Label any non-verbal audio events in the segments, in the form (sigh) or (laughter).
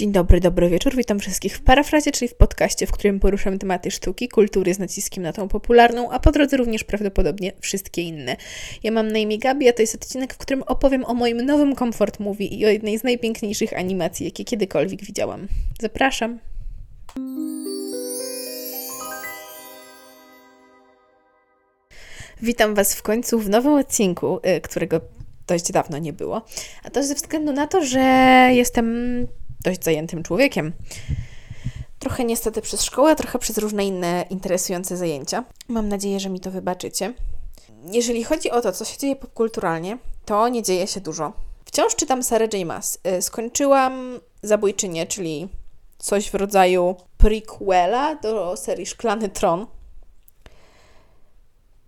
Dzień dobry, dobry wieczór. Witam wszystkich w parafrazie, czyli w podcaście, w którym poruszam tematy sztuki, kultury z naciskiem na tą popularną, a po drodze również prawdopodobnie wszystkie inne. Ja mam na imię Gabi, a to jest odcinek, w którym opowiem o moim nowym Comfort Movie i o jednej z najpiękniejszych animacji, jakie kiedykolwiek widziałam. Zapraszam. Witam Was w końcu w nowym odcinku, y, którego dość dawno nie było. A to ze względu na to, że jestem dość zajętym człowiekiem. Trochę niestety przez szkołę, trochę przez różne inne interesujące zajęcia. Mam nadzieję, że mi to wybaczycie. Jeżeli chodzi o to, co się dzieje popkulturalnie, to nie dzieje się dużo. Wciąż czytam Sarah J. Maas. Y, skończyłam Zabójczynię, czyli coś w rodzaju prequela do serii Szklany Tron.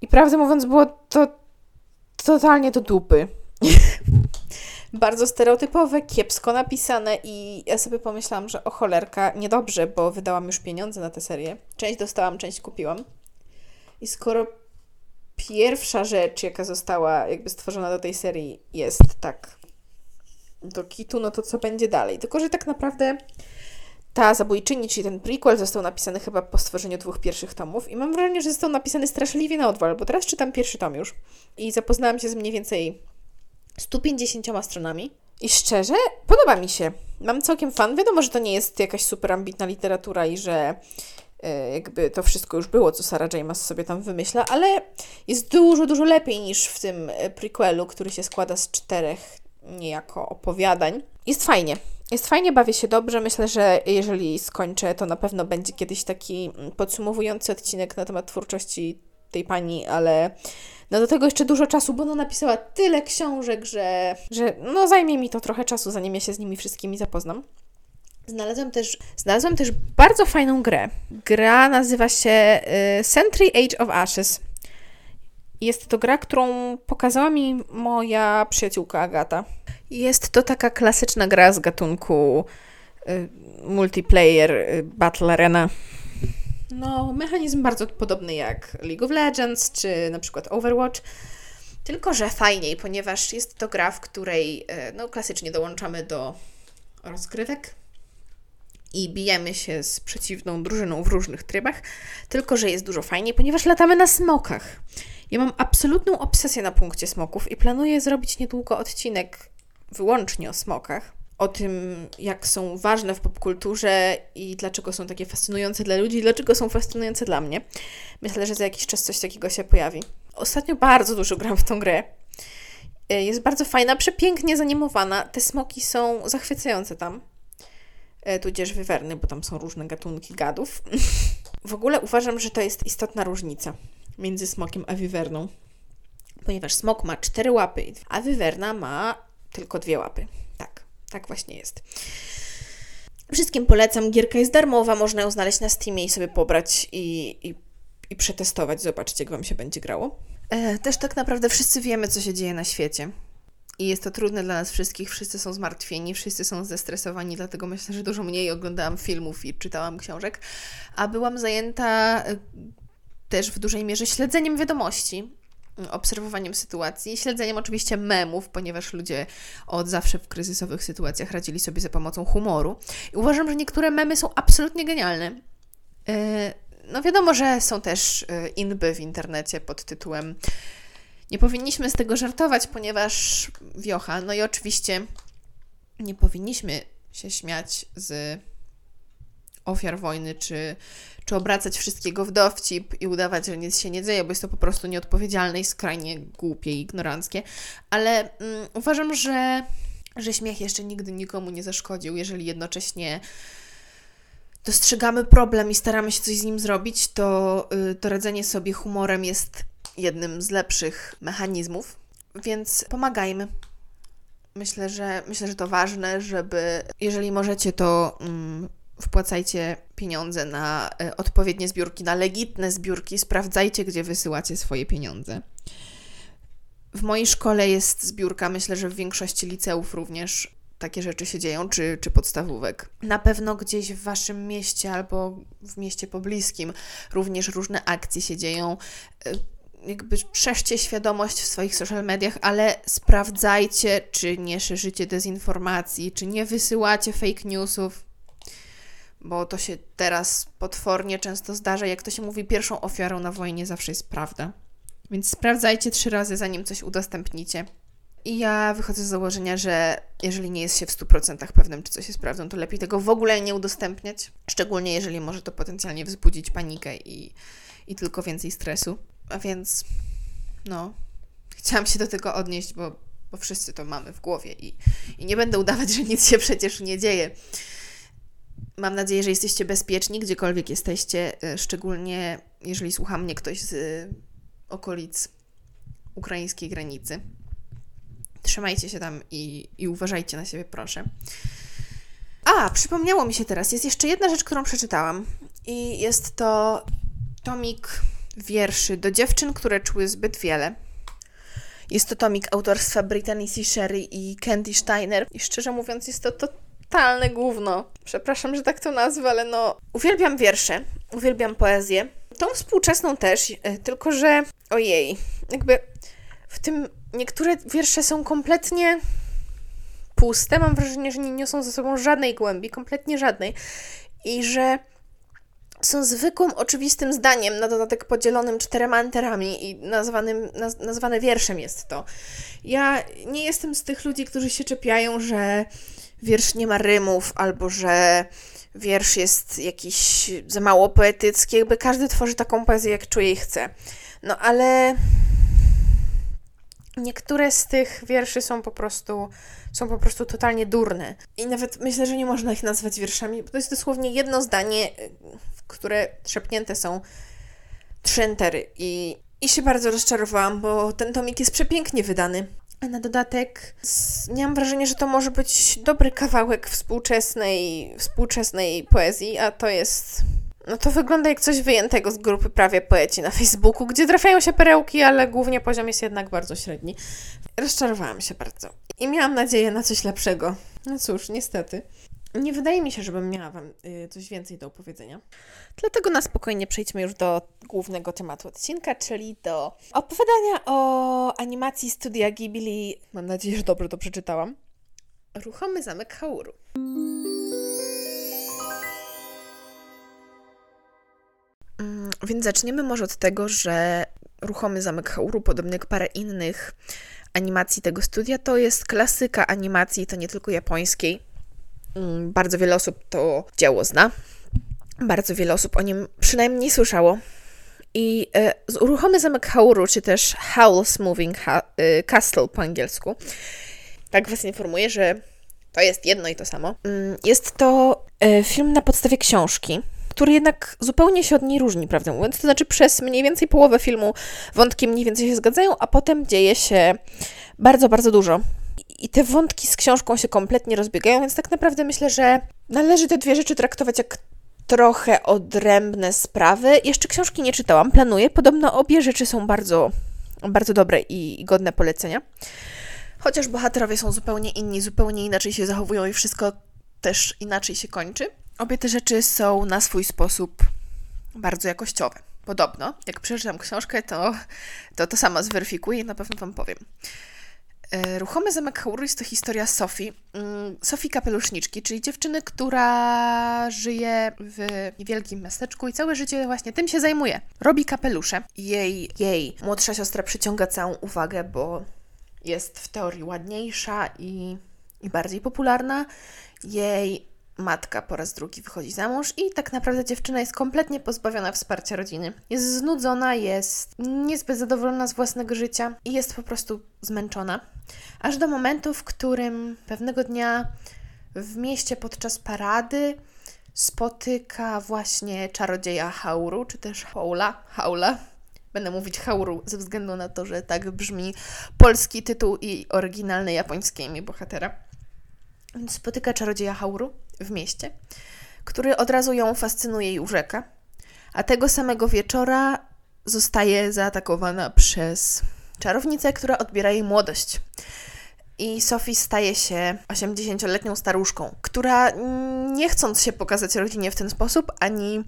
I prawdę mówiąc, było to totalnie do dupy. (laughs) Bardzo stereotypowe, kiepsko napisane i ja sobie pomyślałam, że o cholerka, niedobrze, bo wydałam już pieniądze na tę serię. Część dostałam, część kupiłam. I skoro pierwsza rzecz, jaka została jakby stworzona do tej serii jest tak do kitu, no to co będzie dalej? Tylko, że tak naprawdę ta zabójczyni, czyli ten prequel został napisany chyba po stworzeniu dwóch pierwszych tomów i mam wrażenie, że został napisany straszliwie na odwal, bo teraz czytam pierwszy tom już i zapoznałam się z mniej więcej 150 stronami i szczerze, podoba mi się. Mam całkiem fan. Wiadomo, że to nie jest jakaś super ambitna literatura i że e, jakby to wszystko już było, co Sarah James sobie tam wymyśla, ale jest dużo, dużo lepiej niż w tym e, prequelu, który się składa z czterech niejako opowiadań. Jest fajnie. Jest fajnie, bawię się dobrze. Myślę, że jeżeli skończę, to na pewno będzie kiedyś taki mm, podsumowujący odcinek na temat twórczości tej pani, ale no do tego jeszcze dużo czasu, bo ona napisała tyle książek, że, że no zajmie mi to trochę czasu, zanim ja się z nimi wszystkimi zapoznam. Znalazłam też, znalazłam też bardzo fajną grę. Gra nazywa się y, Century Age of Ashes. Jest to gra, którą pokazała mi moja przyjaciółka Agata. Jest to taka klasyczna gra z gatunku y, multiplayer, y, battle arena. No, mechanizm bardzo podobny jak League of Legends czy na przykład Overwatch. Tylko, że fajniej, ponieważ jest to gra, w której y, no, klasycznie dołączamy do rozgrywek i bijemy się z przeciwną drużyną w różnych trybach, tylko że jest dużo fajniej, ponieważ latamy na smokach. Ja mam absolutną obsesję na punkcie smoków i planuję zrobić niedługo odcinek wyłącznie o smokach, o tym, jak są ważne w popkulturze i dlaczego są takie fascynujące dla ludzi, dlaczego są fascynujące dla mnie. Myślę, że za jakiś czas coś takiego się pojawi. Ostatnio bardzo dużo gram w tą grę. E, jest bardzo fajna, przepięknie zanimowana. Te smoki są zachwycające tam. E, tudzież wywerny, bo tam są różne gatunki gadów. (laughs) w ogóle uważam, że to jest istotna różnica między smokiem a wiwerną. Ponieważ smok ma cztery łapy, a wiwerna ma tylko dwie łapy. Tak, właśnie jest. Wszystkim polecam. Gierka jest darmowa, można ją znaleźć na Steamie i sobie pobrać i, i, i przetestować, zobaczyć, jak Wam się będzie grało. E, też tak naprawdę wszyscy wiemy, co się dzieje na świecie. I jest to trudne dla nas wszystkich, wszyscy są zmartwieni, wszyscy są zestresowani, dlatego myślę, że dużo mniej oglądałam filmów i czytałam książek, a byłam zajęta e, też w dużej mierze śledzeniem wiadomości obserwowaniem sytuacji, śledzeniem oczywiście memów, ponieważ ludzie od zawsze w kryzysowych sytuacjach radzili sobie za pomocą humoru. I uważam, że niektóre memy są absolutnie genialne. E, no wiadomo, że są też e, inby w internecie pod tytułem nie powinniśmy z tego żartować, ponieważ wiocha. No i oczywiście nie powinniśmy się śmiać z ofiar wojny, czy, czy obracać wszystkiego w dowcip i udawać, że nic się nie dzieje, bo jest to po prostu nieodpowiedzialne i skrajnie głupie i ignoranckie. Ale mm, uważam, że, że śmiech jeszcze nigdy nikomu nie zaszkodził, jeżeli jednocześnie dostrzegamy problem i staramy się coś z nim zrobić, to, yy, to radzenie sobie humorem jest jednym z lepszych mechanizmów, więc pomagajmy. Myślę, że myślę, że to ważne, żeby jeżeli możecie, to mm, wpłacajcie pieniądze na e, odpowiednie zbiórki, na legitne zbiórki, sprawdzajcie, gdzie wysyłacie swoje pieniądze. W mojej szkole jest zbiórka, myślę, że w większości liceów również takie rzeczy się dzieją, czy, czy podstawówek. Na pewno gdzieś w Waszym mieście albo w mieście pobliskim również różne akcje się dzieją. E, jakby szerzcie świadomość w swoich social mediach, ale sprawdzajcie, czy nie szerzycie dezinformacji, czy nie wysyłacie fake newsów, bo to się teraz potwornie często zdarza. Jak to się mówi, pierwszą ofiarą na wojnie zawsze jest prawda. Więc sprawdzajcie trzy razy, zanim coś udostępnicie. I ja wychodzę z założenia, że jeżeli nie jest się w 100% pewnym, czy coś jest prawdą, to lepiej tego w ogóle nie udostępniać. Szczególnie jeżeli może to potencjalnie wzbudzić panikę i, i tylko więcej stresu. A więc, no, chciałam się do tego odnieść, bo, bo wszyscy to mamy w głowie i, i nie będę udawać, że nic się przecież nie dzieje. Mam nadzieję, że jesteście bezpieczni, gdziekolwiek jesteście, e, szczególnie jeżeli słucha mnie ktoś z e, okolic ukraińskiej granicy. Trzymajcie się tam i, i uważajcie na siebie, proszę. A, przypomniało mi się teraz, jest jeszcze jedna rzecz, którą przeczytałam. I jest to tomik wierszy do dziewczyn, które czuły zbyt wiele. Jest to tomik autorstwa Brittany C. Sherry i Candy Steiner. I szczerze mówiąc, jest to totalne gówno. Przepraszam, że tak to nazwę, ale no. Uwielbiam wiersze, uwielbiam poezję. Tą współczesną też, e, tylko że ojej, jakby w tym niektóre wiersze są kompletnie puste. Mam wrażenie, że nie niosą ze sobą żadnej głębi, kompletnie żadnej. I że są zwykłym, oczywistym zdaniem, na dodatek podzielonym czterema enterami i nazwanym, naz, nazwane wierszem jest to. Ja nie jestem z tych ludzi, którzy się czepiają, że wiersz nie ma rymów, albo że wiersz jest jakiś za mało poetycki, jakby każdy tworzy taką poezję, jak czuje i chce. No ale niektóre z tych wierszy są po prostu są po prostu totalnie durne. I nawet myślę, że nie można ich nazwać wierszami, bo to jest dosłownie jedno zdanie, w które trzepnięte są trzy entery. I, I się bardzo rozczarowałam, bo ten tomik jest przepięknie wydany. Na dodatek miałam wrażenie, że to może być dobry kawałek współczesnej, współczesnej poezji, a to jest no to wygląda jak coś wyjętego z grupy prawie poeci na Facebooku, gdzie trafiają się perełki, ale głównie poziom jest jednak bardzo średni. Rozczarowałam się bardzo i miałam nadzieję na coś lepszego. No cóż, niestety. Nie wydaje mi się, żebym miała Wam y, coś więcej do opowiedzenia. Dlatego na spokojnie przejdźmy już do głównego tematu odcinka, czyli do opowiadania o animacji studia Ghibli. Mam nadzieję, że dobrze to przeczytałam. Ruchomy zamek Hauru. Mm, więc zaczniemy może od tego, że Ruchomy Zamek Hauru, podobnie jak parę innych animacji tego studia, to jest klasyka animacji, to nie tylko japońskiej. Mm, bardzo wiele osób to dzieło zna. Bardzo wiele osób o nim przynajmniej słyszało. I e, Ruchomy Zamek Hauru, czy też Howl's Moving ha e, Castle po angielsku, tak Was informuję, że to jest jedno i to samo. Mm, jest to e, film na podstawie książki który jednak zupełnie się od niej różni, prawdę mówiąc. To znaczy, przez mniej więcej połowę filmu wątki mniej więcej się zgadzają, a potem dzieje się bardzo, bardzo dużo. I te wątki z książką się kompletnie rozbiegają, więc tak naprawdę myślę, że należy te dwie rzeczy traktować jak trochę odrębne sprawy. Jeszcze książki nie czytałam, planuję. Podobno obie rzeczy są bardzo, bardzo dobre i godne polecenia. Chociaż bohaterowie są zupełnie inni, zupełnie inaczej się zachowują i wszystko też inaczej się kończy. Obie te rzeczy są na swój sposób bardzo jakościowe. Podobno, jak przeczytam książkę, to to, to sama zweryfikuję i na pewno Wam powiem. E, Ruchomy Zamek Hauru jest to historia Sofii, mm, Sofii Kapeluszniczki, czyli dziewczyny, która żyje w niewielkim miasteczku i całe życie właśnie tym się zajmuje. Robi kapelusze. Jej, jej młodsza siostra przyciąga całą uwagę, bo jest w teorii ładniejsza i, i bardziej popularna. Jej matka po raz drugi wychodzi za mąż i tak naprawdę dziewczyna jest kompletnie pozbawiona wsparcia rodziny. Jest znudzona, jest niezbyt zadowolona z własnego życia i jest po prostu zmęczona. Aż do momentu, w którym pewnego dnia w mieście podczas parady spotyka właśnie czarodzieja Hauru, czy też Haula, Haula. Będę mówić Hauru ze względu na to, że tak brzmi polski tytuł i oryginalne japońskie imię bohatera. Spotyka czarodzieja Hauru w mieście, który od razu ją fascynuje i urzeka. A tego samego wieczora zostaje zaatakowana przez czarownicę, która odbiera jej młodość. I Sophie staje się 80-letnią staruszką, która nie chcąc się pokazać rodzinie w ten sposób, ani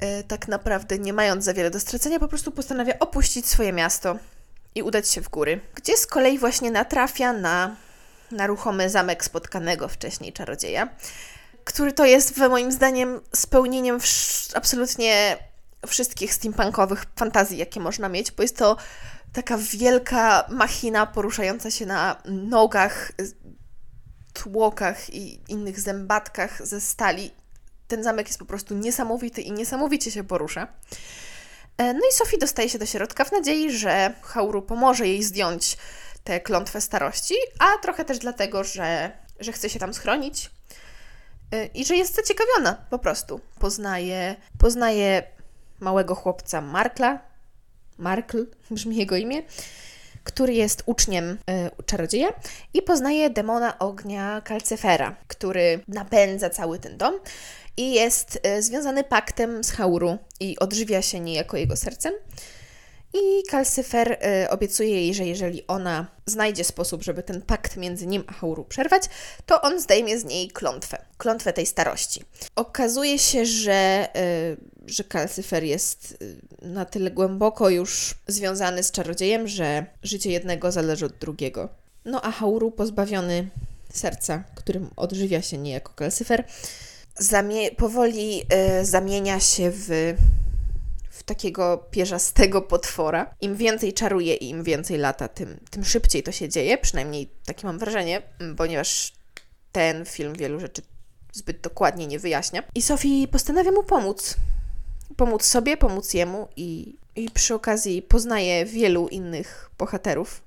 e, tak naprawdę nie mając za wiele do stracenia, po prostu postanawia opuścić swoje miasto i udać się w góry, gdzie z kolei właśnie natrafia na, na ruchomy zamek spotkanego wcześniej czarodzieja, który to jest, moim zdaniem, spełnieniem absolutnie wszystkich steampunkowych fantazji, jakie można mieć, bo jest to taka wielka machina poruszająca się na nogach, tłokach i innych zębatkach ze stali. Ten zamek jest po prostu niesamowity i niesamowicie się porusza. E, no i Sophie dostaje się do środka w nadziei, że Hauru pomoże jej zdjąć tę klątwę starości, a trochę też dlatego, że, że chce się tam schronić i że jest zaciekawiona po prostu. Poznaje, poznaje małego chłopca Markla, Markl (laughs) brzmi jego imię, który jest uczniem y, czarodzieja i poznaje demona ognia Kalcyfera, który napędza cały ten dom i jest y, związany paktem z Hauru i odżywia się niejako jego sercem. I Kalcyfer y, obiecuje jej, że jeżeli ona znajdzie sposób, żeby ten pakt między nim a Hauru przerwać, to on zdejmie z niej klątwę, klątwę tej starości. Okazuje się, że, y, że Kalcyfer jest y, na tyle głęboko już związany z czarodziejem, że życie jednego zależy od drugiego. No a Hauru, pozbawiony serca, którym odżywia się niejako Kalcyfer, zamie- powoli y, zamienia się w takiego pierzastego potwora. Im więcej czaruje i im więcej lata, tym, tym szybciej to się dzieje. Przynajmniej takie mam wrażenie, ponieważ ten film wielu rzeczy zbyt dokładnie nie wyjaśnia. I Sophie postanawia mu pomóc. Pomóc sobie, pomóc jemu i, i przy okazji poznaje wielu innych bohaterów,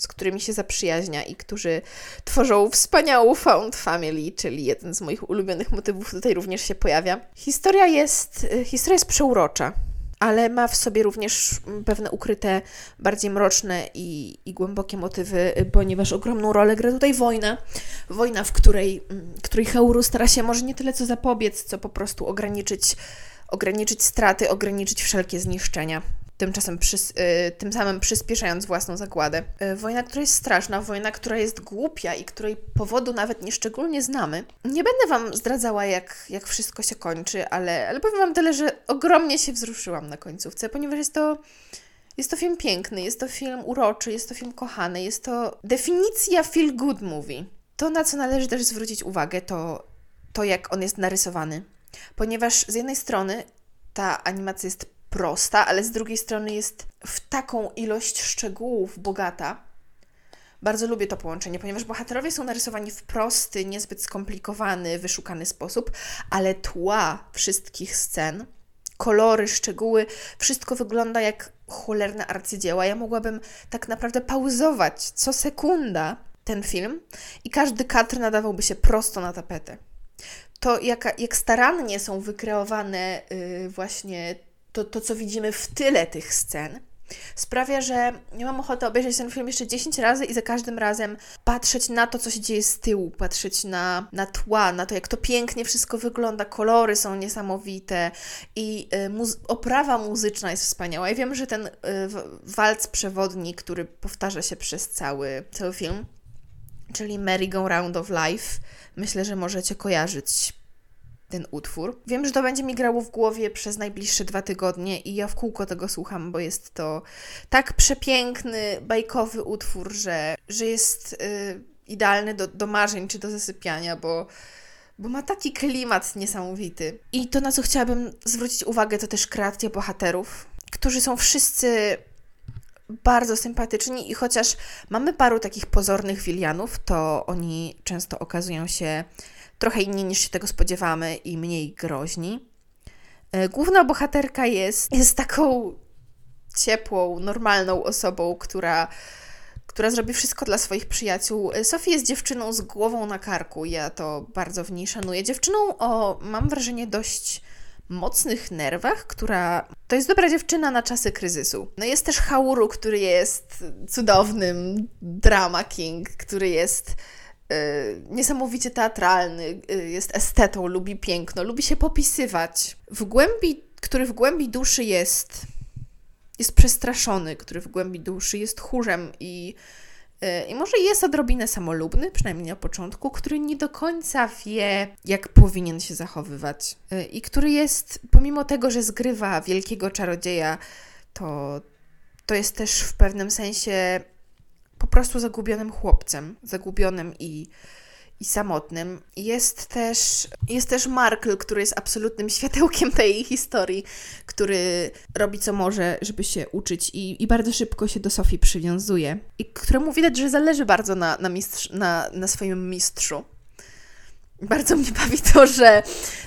z którymi się zaprzyjaźnia i którzy tworzą wspaniałą found family, czyli jeden z moich ulubionych motywów tutaj również się pojawia. Historia jest, historia jest przeurocza, ale ma w sobie również pewne ukryte, bardziej mroczne i, i głębokie motywy, ponieważ ogromną rolę gra tutaj wojna. Wojna, w której, której Heuru stara się może nie tyle co zapobiec, co po prostu ograniczyć, ograniczyć straty, ograniczyć wszelkie zniszczenia tymczasem przys y, tym samym przyspieszając własną zagładę. Y, wojna, która jest straszna, wojna, która jest głupia i której powodu nawet nieszczególnie znamy. Nie będę Wam zdradzała, jak, jak wszystko się kończy, ale, ale powiem Wam tyle, że ogromnie się wzruszyłam na końcówce, ponieważ jest to jest to film piękny, jest to film uroczy, jest to film kochany, jest to definicja feel good movie. To, na co należy też zwrócić uwagę, to to, jak on jest narysowany. Ponieważ z jednej strony ta animacja jest prosta, ale z drugiej strony jest w taką ilość szczegółów bogata. Bardzo lubię to połączenie, ponieważ bohaterowie są narysowani w prosty, niezbyt skomplikowany, wyszukany sposób, ale tła wszystkich scen, kolory, szczegóły, wszystko wygląda jak cholerne arcydzieła. Ja mogłabym tak naprawdę pauzować co sekunda ten film i każdy kadr nadawałby się prosto na tapetę. To, jak, jak starannie są wykreowane yy, właśnie to, to, co widzimy w tyle tych scen, sprawia, że ja mam ochotę obejrzeć ten film jeszcze 10 razy i za każdym razem patrzeć na to, co się dzieje z tyłu, patrzeć na, na tła, na to, jak to pięknie wszystko wygląda, kolory są niesamowite i y, muzy oprawa muzyczna jest wspaniała. Ja wiem, że ten y, walc przewodni, który powtarza się przez cały, cały film, czyli Merry Go Round of Life, myślę, że możecie kojarzyć ten utwór. Wiem, że to będzie mi grało w głowie przez najbliższe dwa tygodnie i ja w kółko tego słucham, bo jest to tak przepiękny, bajkowy utwór, że, że jest yy, idealny do, do marzeń czy do zasypiania, bo bo ma taki klimat niesamowity. I to, na co chciałabym zwrócić uwagę, to też kreacja bohaterów, którzy są wszyscy bardzo sympatyczni i chociaż mamy paru takich pozornych wilianów, to oni często okazują się trochę inni niż się tego spodziewamy i mniej groźni. E, główna bohaterka jest, jest taką ciepłą, normalną osobą, która, która zrobi wszystko dla swoich przyjaciół. E, Sophie jest dziewczyną z głową na karku, ja to bardzo w niej szanuję. Dziewczyną o, mam wrażenie, dość mocnych nerwach, która to jest dobra dziewczyna na czasy kryzysu. No jest też Hauru, który jest cudownym drama king, który jest niesamowicie teatralny, y, jest estetą, lubi piękno, lubi się popisywać. W głębi, który w głębi duszy jest, jest przestraszony, który w głębi duszy jest chórzem i, y, i może jest odrobinę samolubny, przynajmniej na początku, który nie do końca wie, jak powinien się zachowywać. Y, I który jest, pomimo tego, że zgrywa wielkiego czarodzieja, to, to jest też w pewnym sensie po prostu zagubionym chłopcem. Zagubionym i i samotnym. Jest też, jest też Markle, który jest absolutnym światełkiem tej historii, który robi co może, żeby się uczyć i, i bardzo szybko się do Sofii przywiązuje. I któremu widać, że zależy bardzo na, na, mistrz, na, na swoim mistrzu. Bardzo mnie bawi to, że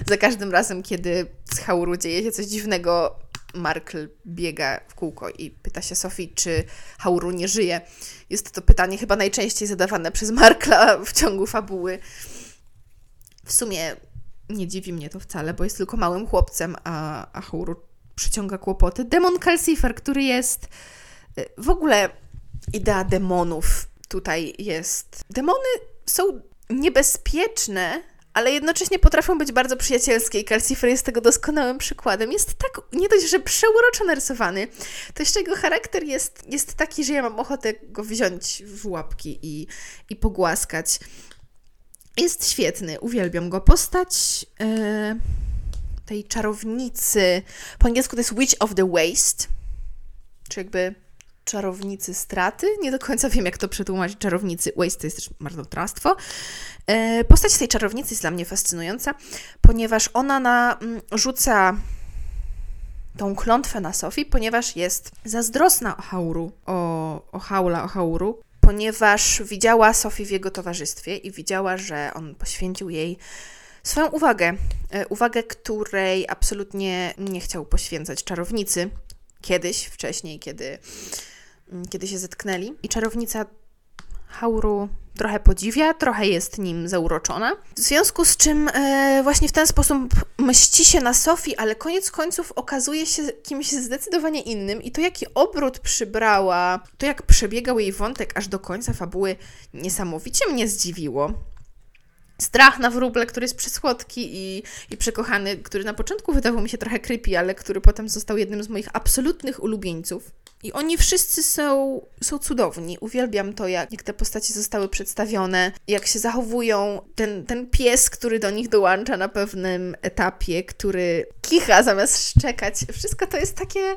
za każdym razem, kiedy z Hauru dzieje się coś dziwnego, Markl biega w kółko i pyta się Sofii, czy Hauru nie żyje. Jest to pytanie chyba najczęściej zadawane przez Markla w ciągu fabuły. W sumie nie dziwi mnie to wcale, bo jest tylko małym chłopcem, a, a Hauru przyciąga kłopoty. Demon Calcifer, który jest y, w ogóle idea demonów tutaj jest. Demony są niebezpieczne, ale jednocześnie potrafią być bardzo przyjacielskie i Calcifer jest tego doskonałym przykładem. Jest tak nie dość, że przeuroczo narysowany, to jeszcze jego charakter jest, jest taki, że ja mam ochotę go wziąć w łapki i, i pogłaskać. Jest świetny, uwielbiam go. Postać yy, tej czarownicy, po angielsku to jest Witch of the Waste, czy jakby czarownicy straty. Nie do końca wiem, jak to przetłumaczyć. Czarownicy waste to jest też marnotrawstwo. E, postać tej czarownicy jest dla mnie fascynująca, ponieważ ona na, mm, rzuca tą klątwę na Sofii, ponieważ jest zazdrosna o Hauru, o, o Haula, o Hauru, ponieważ widziała Sofii w jego towarzystwie i widziała, że on poświęcił jej swoją uwagę. E, uwagę, której absolutnie nie chciał poświęcać czarownicy kiedyś, wcześniej, kiedy, kiedy się zetknęli. I czarownica Hauru trochę podziwia, trochę jest nim zauroczona. W związku z czym e, właśnie w ten sposób mści się na Sofii, ale koniec końców okazuje się kimś zdecydowanie innym i to jaki obrót przybrała, to jak przebiegał jej wątek aż do końca fabuły niesamowicie mnie zdziwiło. Strach na wróble, który jest przysłodki i, i przekochany, który na początku wydawał mi się trochę creepy, ale który potem został jednym z moich absolutnych ulubieńców. I oni wszyscy są, są cudowni. Uwielbiam to, jak, jak te postacie zostały przedstawione, jak się zachowują. Ten, ten pies, który do nich dołącza na pewnym etapie, który kicha zamiast szczekać. Wszystko to jest takie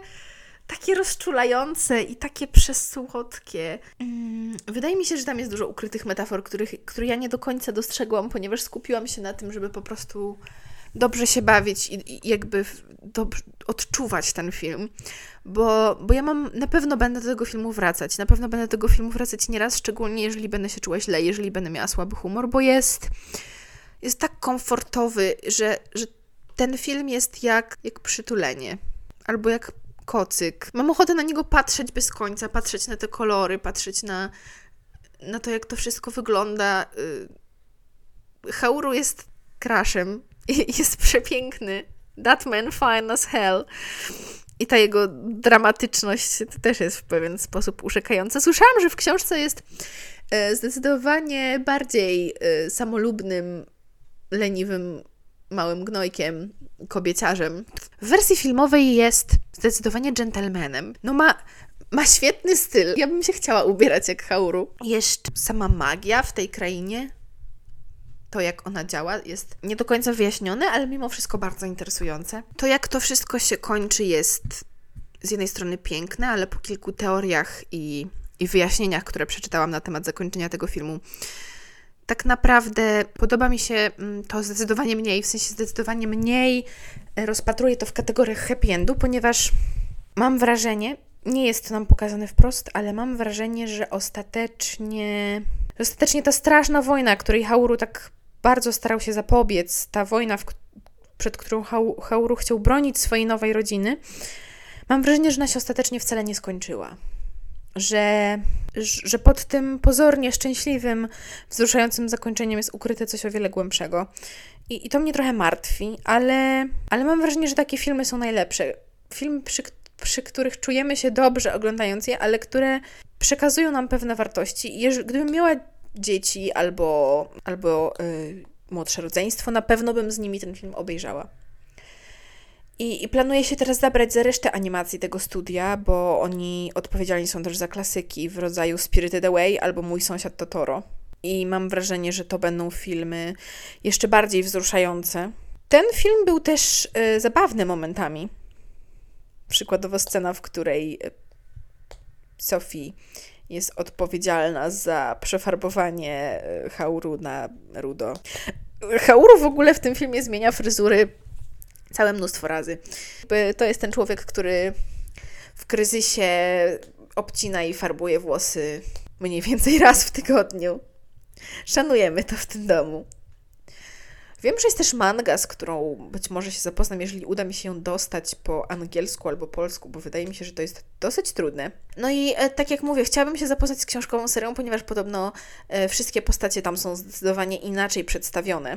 takie rozczulające i takie przesłodkie. Mm, wydaje mi się, że tam jest dużo ukrytych metafor, których, które ja nie do końca dostrzegłam, ponieważ skupiłam się na tym, żeby po prostu dobrze się bawić i, i jakby odczuwać ten film, bo, bo ja mam, na pewno będę do tego filmu wracać, na pewno będę do tego filmu wracać nieraz, szczególnie jeżeli będę się czuła źle, jeżeli będę miała słaby humor, bo jest, jest tak komfortowy, że, że ten film jest jak, jak przytulenie, albo jak kocyk. Mam ochotę na niego patrzeć bez końca, patrzeć na te kolory, patrzeć na, na to, jak to wszystko wygląda. Y, Hauru jest kraszem (laughs) jest przepiękny. That man fine as hell. I ta jego dramatyczność też jest w pewien sposób urzekająca. Słyszałam, że w książce jest e, zdecydowanie bardziej e, samolubnym, leniwym, małym gnojkiem, kobieciarzem. W wersji filmowej jest zdecydowanie gentlemanem. No ma, ma świetny styl. Ja bym się chciała ubierać jak Hauru. Jeszcze sama magia w tej krainie to, jak ona działa, jest nie do końca wyjaśnione, ale mimo wszystko bardzo interesujące. To, jak to wszystko się kończy, jest z jednej strony piękne, ale po kilku teoriach i, i wyjaśnieniach, które przeczytałam na temat zakończenia tego filmu, tak naprawdę podoba mi się mm, to zdecydowanie mniej, w sensie zdecydowanie mniej rozpatruję to w kategoriach happy endu, ponieważ mam wrażenie, nie jest to nam pokazane wprost, ale mam wrażenie, że ostatecznie, ostatecznie ta straszna wojna, której Hauru tak bardzo starał się zapobiec, ta wojna, w, przed którą Hauru chciał bronić swojej nowej rodziny, mam wrażenie, że ona się ostatecznie wcale nie skończyła. Że, że pod tym pozornie szczęśliwym, wzruszającym zakończeniem jest ukryte coś o wiele głębszego. I, i to mnie trochę martwi, ale, ale mam wrażenie, że takie filmy są najlepsze. Filmy, przy, przy których czujemy się dobrze oglądając je, ale które przekazują nam pewne wartości. I gdybym miała dzieci albo, albo yy, młodsze rodzeństwo, na pewno bym z nimi ten film obejrzała. I, I planuje się teraz zabrać za resztę animacji tego studia, bo oni odpowiedzialni są też za klasyki w rodzaju Spirited Away albo Mój sąsiad Totoro. I mam wrażenie, że to będą filmy jeszcze bardziej wzruszające. Ten film był też y, zabawny momentami. Przykładowo scena, w której e, Sophie jest odpowiedzialna za przefarbowanie e, Hauru na rudo. Hauru w ogóle w tym filmie zmienia fryzury całe mnóstwo razy. To jest ten człowiek, który w kryzysie obcina i farbuje włosy mniej więcej raz w tygodniu. Szanujemy to w tym domu. Wiem, że jest też manga, z którą być może się zapoznam, jeżeli uda mi się ją dostać po angielsku albo polsku, bo wydaje mi się, że to jest dosyć trudne. No i e, tak jak mówię, chciałabym się zapoznać z książkową serią, ponieważ podobno e, wszystkie postacie tam są zdecydowanie inaczej przedstawione.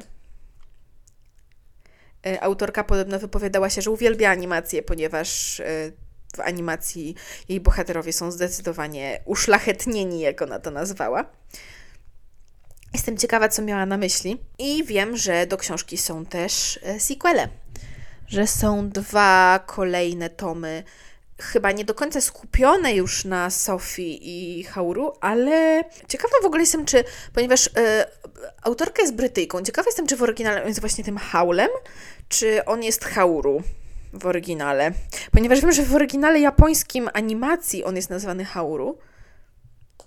E, autorka podobno wypowiadała się, że uwielbia animację, ponieważ e, w animacji jej bohaterowie są zdecydowanie uszlachetnieni, jak ona to nazwała. Jestem ciekawa, co miała na myśli. I wiem, że do książki są też e, sequele. Że są dwa kolejne tomy, chyba nie do końca skupione już na Sofii i Hauru, ale ciekawa w ogóle jestem, czy, ponieważ autorka jest Brytyjką, ciekawa jestem, czy w oryginale on jest właśnie tym Haulem, czy on jest Hauru w oryginale. Ponieważ wiem, że w oryginale japońskim animacji on jest nazwany Hauru,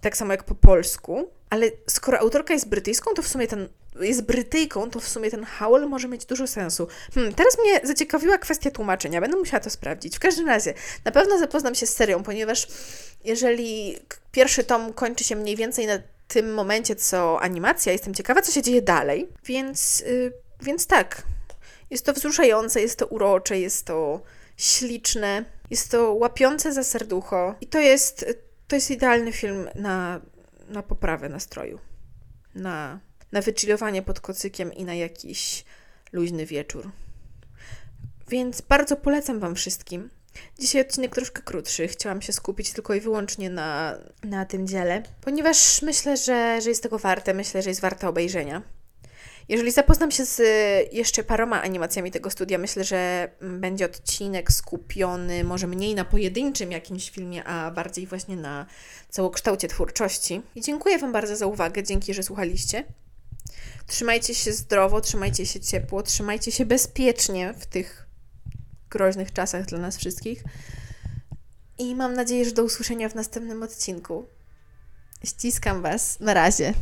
tak samo jak po polsku, ale skoro autorka jest brytyjską, to w sumie ten jest Brytyjką, to w sumie ten Howl może mieć dużo sensu. Hmm, teraz mnie zaciekawiła kwestia tłumaczenia, będę musiała to sprawdzić. W każdym razie, na pewno zapoznam się z serią, ponieważ jeżeli pierwszy tom kończy się mniej więcej na tym momencie, co animacja, jestem ciekawa, co się dzieje dalej, więc, yy, więc tak. Jest to wzruszające, jest to urocze, jest to śliczne, jest to łapiące za serducho i to jest, to jest idealny film na na poprawę nastroju, na, na wychillowanie pod kocykiem i na jakiś luźny wieczór. Więc bardzo polecam Wam wszystkim. Dzisiaj odcinek troszkę krótszy. Chciałam się skupić tylko i wyłącznie na, na tym dziele, ponieważ myślę, że, że jest tego warte. Myślę, że jest warte obejrzenia. Jeżeli zapoznam się z jeszcze paroma animacjami tego studia, myślę, że będzie odcinek skupiony może mniej na pojedynczym jakimś filmie, a bardziej właśnie na całokształcie twórczości. I dziękuję Wam bardzo za uwagę, dzięki, że słuchaliście. Trzymajcie się zdrowo, trzymajcie się ciepło, trzymajcie się bezpiecznie w tych groźnych czasach dla nas wszystkich. I mam nadzieję, że do usłyszenia w następnym odcinku. Ściskam Was. Na razie.